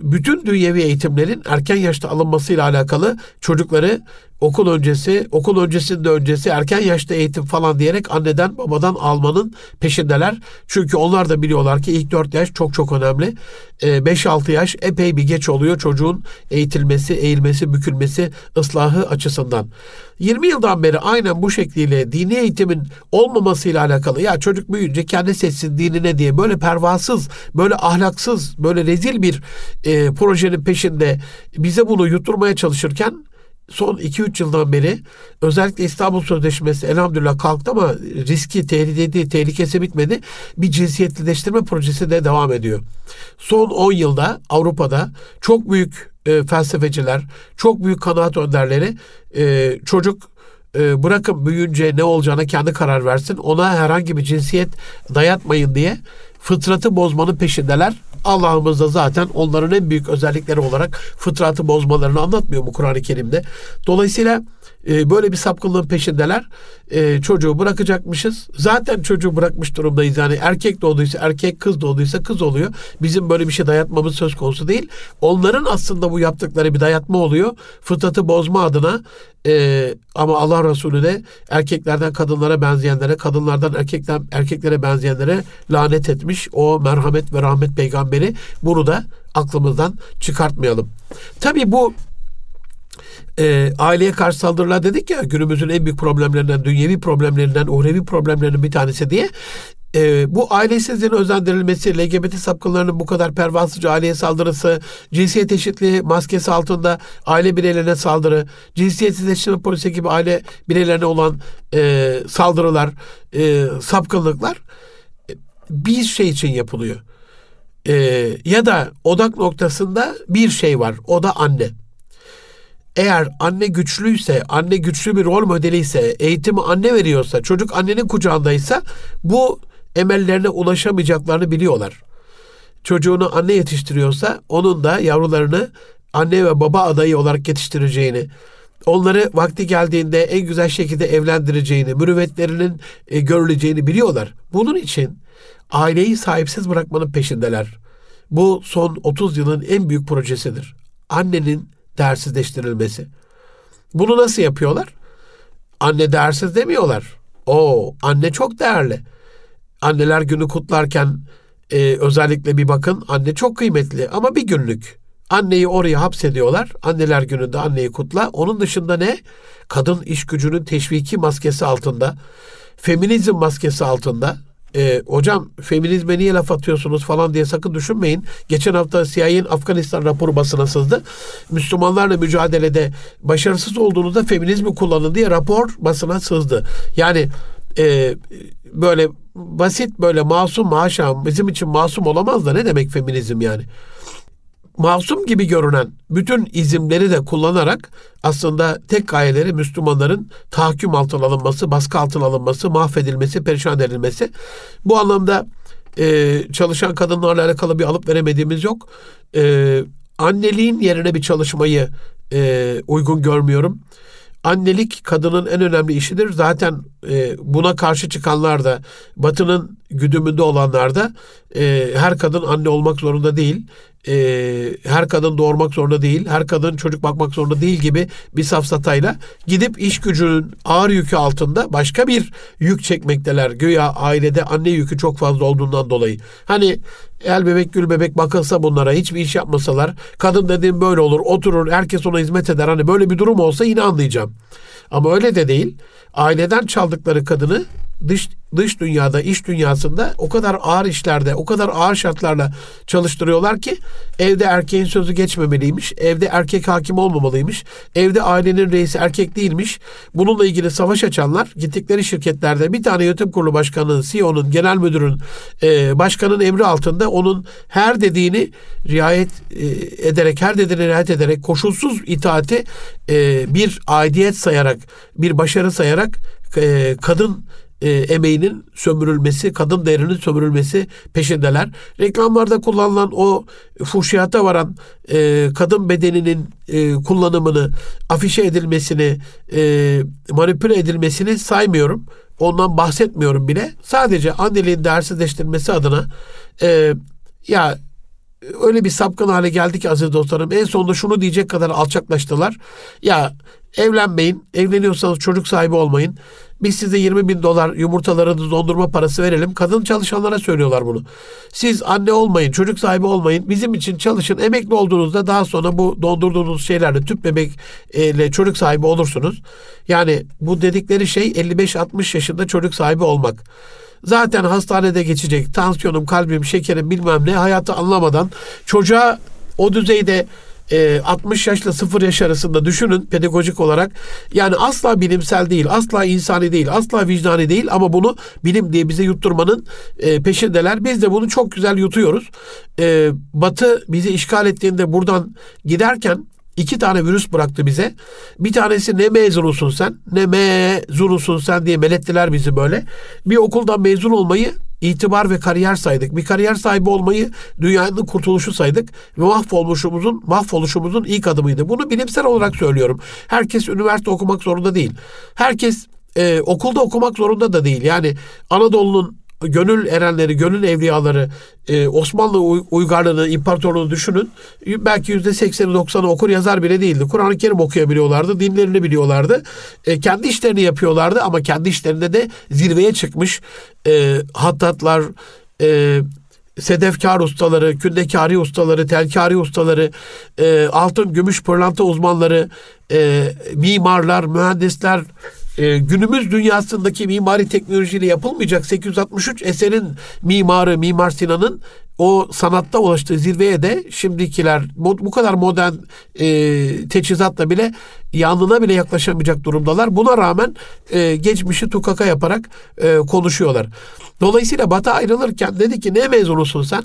bütün dünyevi eğitimlerin erken yaşta alınmasıyla alakalı çocukları okul öncesi, okul öncesinde öncesi erken yaşta eğitim falan diyerek anneden babadan almanın peşindeler. Çünkü onlar da biliyorlar ki ilk 4 yaş çok çok önemli. 5-6 ee, yaş epey bir geç oluyor çocuğun eğitilmesi, eğilmesi, bükülmesi, ıslahı açısından. 20 yıldan beri aynen bu şekliyle dini eğitimin olmamasıyla alakalı ya çocuk büyüyünce kendi seçsin dinine diye böyle pervasız, böyle ahlaksız, böyle rezil bir e, projenin peşinde bize bunu yutturmaya çalışırken son 2-3 yıldan beri özellikle İstanbul Sözleşmesi elhamdülillah kalktı ama riski, tehlikesi, tehlikesi bitmedi. Bir cinsiyetlileştirme projesi de devam ediyor. Son 10 yılda Avrupa'da çok büyük e, felsefeciler, çok büyük kanaat önderleri e, çocuk e, bırakın büyüyünce ne olacağına kendi karar versin. Ona herhangi bir cinsiyet dayatmayın diye fıtratı bozmanın peşindeler. Allah'ımız da zaten onların en büyük özellikleri olarak fıtratı bozmalarını anlatmıyor mu Kur'an-ı Kerim'de? Dolayısıyla e, böyle bir sapkınlığın peşindeler. E, çocuğu bırakacakmışız. Zaten çocuğu bırakmış durumdayız. Yani erkek doğduysa erkek, kız doğduysa kız oluyor. Bizim böyle bir şey dayatmamız söz konusu değil. Onların aslında bu yaptıkları bir dayatma oluyor. Fıtratı bozma adına e, ama Allah Resulü de erkeklerden kadınlara benzeyenlere, kadınlardan erkekten erkeklere benzeyenlere lanet etmiş. O merhamet ve rahmet peygamberi bunu da aklımızdan çıkartmayalım. Tabii bu e, aileye karşı saldırılar dedik ya günümüzün en büyük problemlerinden, dünyevi problemlerinden, uhrevi problemlerinden bir tanesi diye. E, bu ailesizliğin özendirilmesi, LGBT sapkınlarının bu kadar pervasızca aileye saldırısı, cinsiyet eşitliği maskesi altında aile bireylerine saldırı, cinsiyetsizleştirme polisi gibi aile bireylerine olan e, saldırılar, e, sapkınlıklar e, bir şey için yapılıyor. E, ya da odak noktasında bir şey var, o da anne eğer anne güçlüyse, anne güçlü bir rol modeli ise, eğitimi anne veriyorsa, çocuk annenin kucağındaysa bu emellerine ulaşamayacaklarını biliyorlar. Çocuğunu anne yetiştiriyorsa onun da yavrularını anne ve baba adayı olarak yetiştireceğini, onları vakti geldiğinde en güzel şekilde evlendireceğini, mürüvvetlerinin e, görüleceğini biliyorlar. Bunun için aileyi sahipsiz bırakmanın peşindeler. Bu son 30 yılın en büyük projesidir. Annenin değersizleştirilmesi. Bunu nasıl yapıyorlar? Anne değersiz demiyorlar. O anne çok değerli. Anneler günü kutlarken e, özellikle bir bakın anne çok kıymetli ama bir günlük. Anneyi oraya hapsediyorlar. Anneler gününde anneyi kutla. Onun dışında ne? Kadın iş gücünün teşviki maskesi altında, feminizm maskesi altında e, hocam feminizme niye laf atıyorsunuz falan diye sakın düşünmeyin. Geçen hafta CIA'nin Afganistan raporu basına sızdı. Müslümanlarla mücadelede başarısız olduğunuzda feminizmi kullanın diye rapor basına sızdı. Yani e, böyle basit böyle masum haşa bizim için masum olamaz da ne demek feminizm yani? Masum gibi görünen bütün izimleri de kullanarak aslında tek gayeleri Müslümanların tahakküm altına alınması, baskı altına alınması, mahvedilmesi, perişan edilmesi. Bu anlamda e, çalışan kadınlarla alakalı bir alıp veremediğimiz yok. E, anneliğin yerine bir çalışmayı e, uygun görmüyorum. annelik kadının en önemli işidir. Zaten e, buna karşı çıkanlar da Batı'nın güdümünde olanlar da e, her kadın anne olmak zorunda değil e, her kadın doğurmak zorunda değil, her kadın çocuk bakmak zorunda değil gibi bir safsatayla gidip iş gücünün ağır yükü altında başka bir yük çekmekteler. Güya ailede anne yükü çok fazla olduğundan dolayı. Hani el bebek gül bebek bakılsa bunlara hiçbir iş yapmasalar kadın dediğim böyle olur oturur herkes ona hizmet eder. Hani böyle bir durum olsa yine anlayacağım. Ama öyle de değil. Aileden çaldıkları kadını dış dış dünyada, iş dünyasında o kadar ağır işlerde, o kadar ağır şartlarla çalıştırıyorlar ki evde erkeğin sözü geçmemeliymiş, evde erkek hakim olmamalıymış, evde ailenin reisi erkek değilmiş. Bununla ilgili savaş açanlar gittikleri şirketlerde bir tane yönetim kurulu başkanının, CEO'nun, genel müdürün, e, başkanın emri altında onun her dediğini riayet e, ederek, her dediğini riayet ederek koşulsuz itaati e, bir aidiyet sayarak, bir başarı sayarak e, kadın e, emeğinin sömürülmesi, kadın değerinin sömürülmesi peşindeler. Reklamlarda kullanılan o fuhşiyata varan e, kadın bedeninin e, kullanımını, afişe edilmesini, e, manipüle edilmesini saymıyorum. Ondan bahsetmiyorum bile. Sadece anneliğin değersizleştirilmesi adına e, ya öyle bir sapkın hale geldi ki aziz dostlarım. En sonunda şunu diyecek kadar alçaklaştılar. Ya evlenmeyin, evleniyorsanız çocuk sahibi olmayın. Biz size 20 bin dolar yumurtalarınızı dondurma parası verelim. Kadın çalışanlara söylüyorlar bunu. Siz anne olmayın, çocuk sahibi olmayın. Bizim için çalışın. Emekli olduğunuzda daha sonra bu dondurduğunuz şeylerle tüp bebekle çocuk sahibi olursunuz. Yani bu dedikleri şey 55-60 yaşında çocuk sahibi olmak. Zaten hastanede geçecek tansiyonum, kalbim, şekerim bilmem ne hayatı anlamadan çocuğa o düzeyde e, 60 yaşla 0 yaş arasında düşünün pedagojik olarak. Yani asla bilimsel değil, asla insani değil, asla vicdani değil ama bunu bilim diye bize yutturmanın e, peşindeler. Biz de bunu çok güzel yutuyoruz. E, Batı bizi işgal ettiğinde buradan giderken iki tane virüs bıraktı bize. Bir tanesi ne mezunusun sen ne mezunusun sen diye melettiler bizi böyle. Bir okuldan mezun olmayı itibar ve kariyer saydık. Bir kariyer sahibi olmayı dünyanın kurtuluşu saydık ve mahvoluşumuzun mahvoluşumuzun ilk adımıydı. Bunu bilimsel olarak söylüyorum. Herkes üniversite okumak zorunda değil. Herkes e, okulda okumak zorunda da değil. Yani Anadolu'nun gönül erenleri, gönül evliyaları, e, Osmanlı uygarlığını, imparatorluğunu düşünün. Belki yüzde sekseni doksanı okur yazar bile değildi. Kur'an-ı Kerim okuyabiliyorlardı, dinlerini biliyorlardı. E, kendi işlerini yapıyorlardı ama kendi işlerinde de zirveye çıkmış e, hattatlar, e, sedefkar ustaları, kündekari ustaları, telkari ustaları, e, altın, gümüş, pırlanta uzmanları, e, mimarlar, mühendisler, e, günümüz dünyasındaki mimari teknolojiyle yapılmayacak 863 eserin mimarı Mimar Sinan'ın o sanatta ulaştığı zirveye de şimdikiler bu kadar modern e, teçhizatla bile yanına bile yaklaşamayacak durumdalar. Buna rağmen e, geçmişi tukaka yaparak e, konuşuyorlar. Dolayısıyla Batı ayrılırken dedi ki ne mezunusun sen?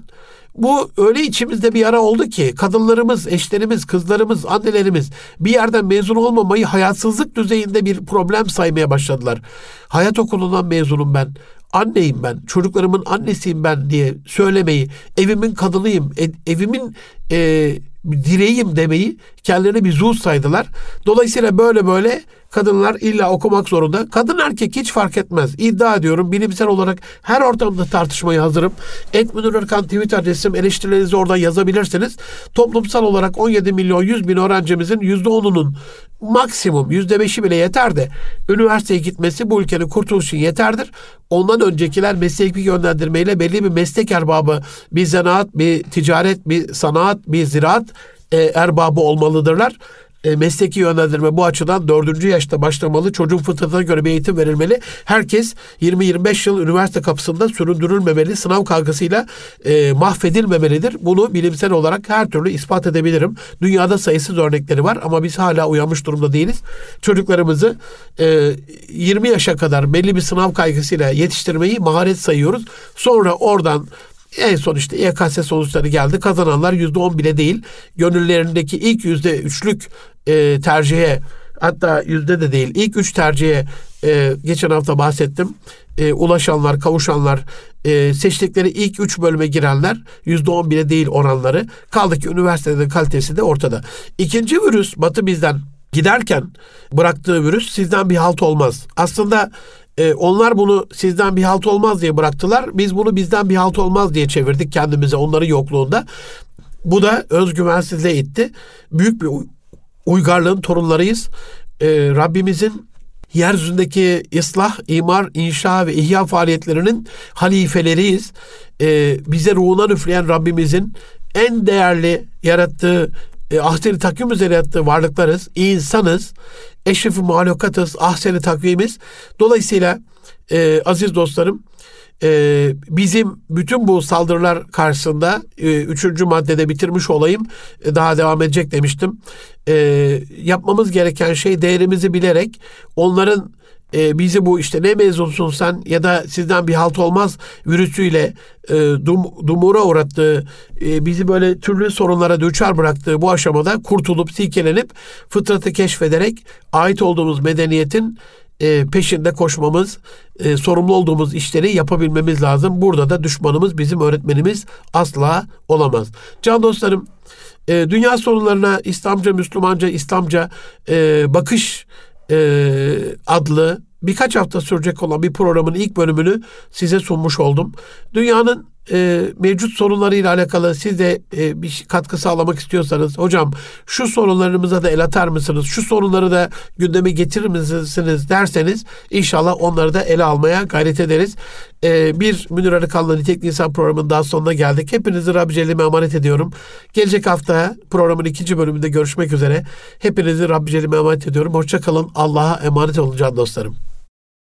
Bu öyle içimizde bir ara oldu ki kadınlarımız, eşlerimiz, kızlarımız, annelerimiz bir yerden mezun olmamayı hayatsızlık düzeyinde bir problem saymaya başladılar. Hayat okulundan mezunum ben anneyim ben, çocuklarımın annesiyim ben diye söylemeyi, evimin kadınıyım, evimin e, direğim demeyi kendilerine bir zuhur saydılar. Dolayısıyla böyle böyle kadınlar illa okumak zorunda. Kadın erkek hiç fark etmez. İddia ediyorum bilimsel olarak her ortamda tartışmaya hazırım. Et Münir Erkan Twitter adresim eleştirilerinizi oradan yazabilirsiniz. Toplumsal olarak 17 milyon 100 bin öğrencimizin %10'unun maksimum %5'i bile yeter de üniversiteye gitmesi bu ülkenin kurtuluşu yeterdir. Ondan öncekiler mesleki yönlendirmeyle belli bir meslek erbabı, bir zanaat, bir ticaret, bir sanat, bir ziraat e, erbabı olmalıdırlar e, mesleki yönlendirme bu açıdan dördüncü yaşta başlamalı. Çocuğun fıtratına göre bir eğitim verilmeli. Herkes 20-25 yıl üniversite kapısında süründürülmemeli. Sınav kavgasıyla e, mahvedilmemelidir. Bunu bilimsel olarak her türlü ispat edebilirim. Dünyada sayısız örnekleri var ama biz hala uyanmış durumda değiliz. Çocuklarımızı e, 20 yaşa kadar belli bir sınav kaygısıyla yetiştirmeyi maharet sayıyoruz. Sonra oradan en son işte YKS sonuçları geldi. Kazananlar yüzde on bile değil. Gönüllerindeki ilk yüzde üçlük e, tercihe hatta yüzde de değil ilk üç tercihe e, geçen hafta bahsettim. E, ulaşanlar, kavuşanlar, e, seçtikleri ilk üç bölüme girenler yüzde on bile değil oranları. Kaldı ki üniversitede kalitesi de ortada. İkinci virüs Batı bizden giderken bıraktığı virüs sizden bir halt olmaz. Aslında e, onlar bunu sizden bir halt olmaz diye bıraktılar. Biz bunu bizden bir halt olmaz diye çevirdik kendimize onların yokluğunda. Bu da özgüvensizliğe itti. Büyük bir uygarlığın torunlarıyız. E, Rabbimizin yeryüzündeki ıslah, imar, inşa ve ihya faaliyetlerinin halifeleriyiz. E, bize ruhuna üfleyen Rabbimizin en değerli yarattığı e, ahseni takvim üzere yarattığı varlıklarız, insanız, eşrefi mahlukatız, ahseni takvimiz. Dolayısıyla e, aziz dostlarım, e, bizim bütün bu saldırılar karşısında e, üçüncü maddede bitirmiş olayım. E, daha devam edecek demiştim. E, yapmamız gereken şey değerimizi bilerek onların e, bizi bu işte ne mezunsun sen ya da sizden bir halt olmaz virüsüyle e, dum, dumura uğrattığı, e, bizi böyle türlü sorunlara düçar bıraktığı bu aşamada kurtulup silkelenip fıtratı keşfederek ait olduğumuz medeniyetin e, peşinde koşmamız, e, sorumlu olduğumuz işleri yapabilmemiz lazım. Burada da düşmanımız bizim öğretmenimiz asla olamaz. Can dostlarım, e, dünya sorunlarına İslamca, Müslümanca, İslamca e, bakış e, adlı birkaç hafta sürecek olan bir programın ilk bölümünü size sunmuş oldum. Dünyanın e, mevcut sorunlarıyla alakalı siz de e, bir katkı sağlamak istiyorsanız hocam şu sorunlarımıza da el atar mısınız? Şu sorunları da gündeme getirir misiniz derseniz inşallah onları da ele almaya gayret ederiz. E, bir Münir Arıkan'la Nitekli İnsan programının daha sonuna geldik. Hepinizi Rabbi Celle'me emanet ediyorum. Gelecek hafta programın ikinci bölümünde görüşmek üzere. Hepinizi Rabbi Celle'me emanet ediyorum. Hoşçakalın. Allah'a emanet olun can dostlarım.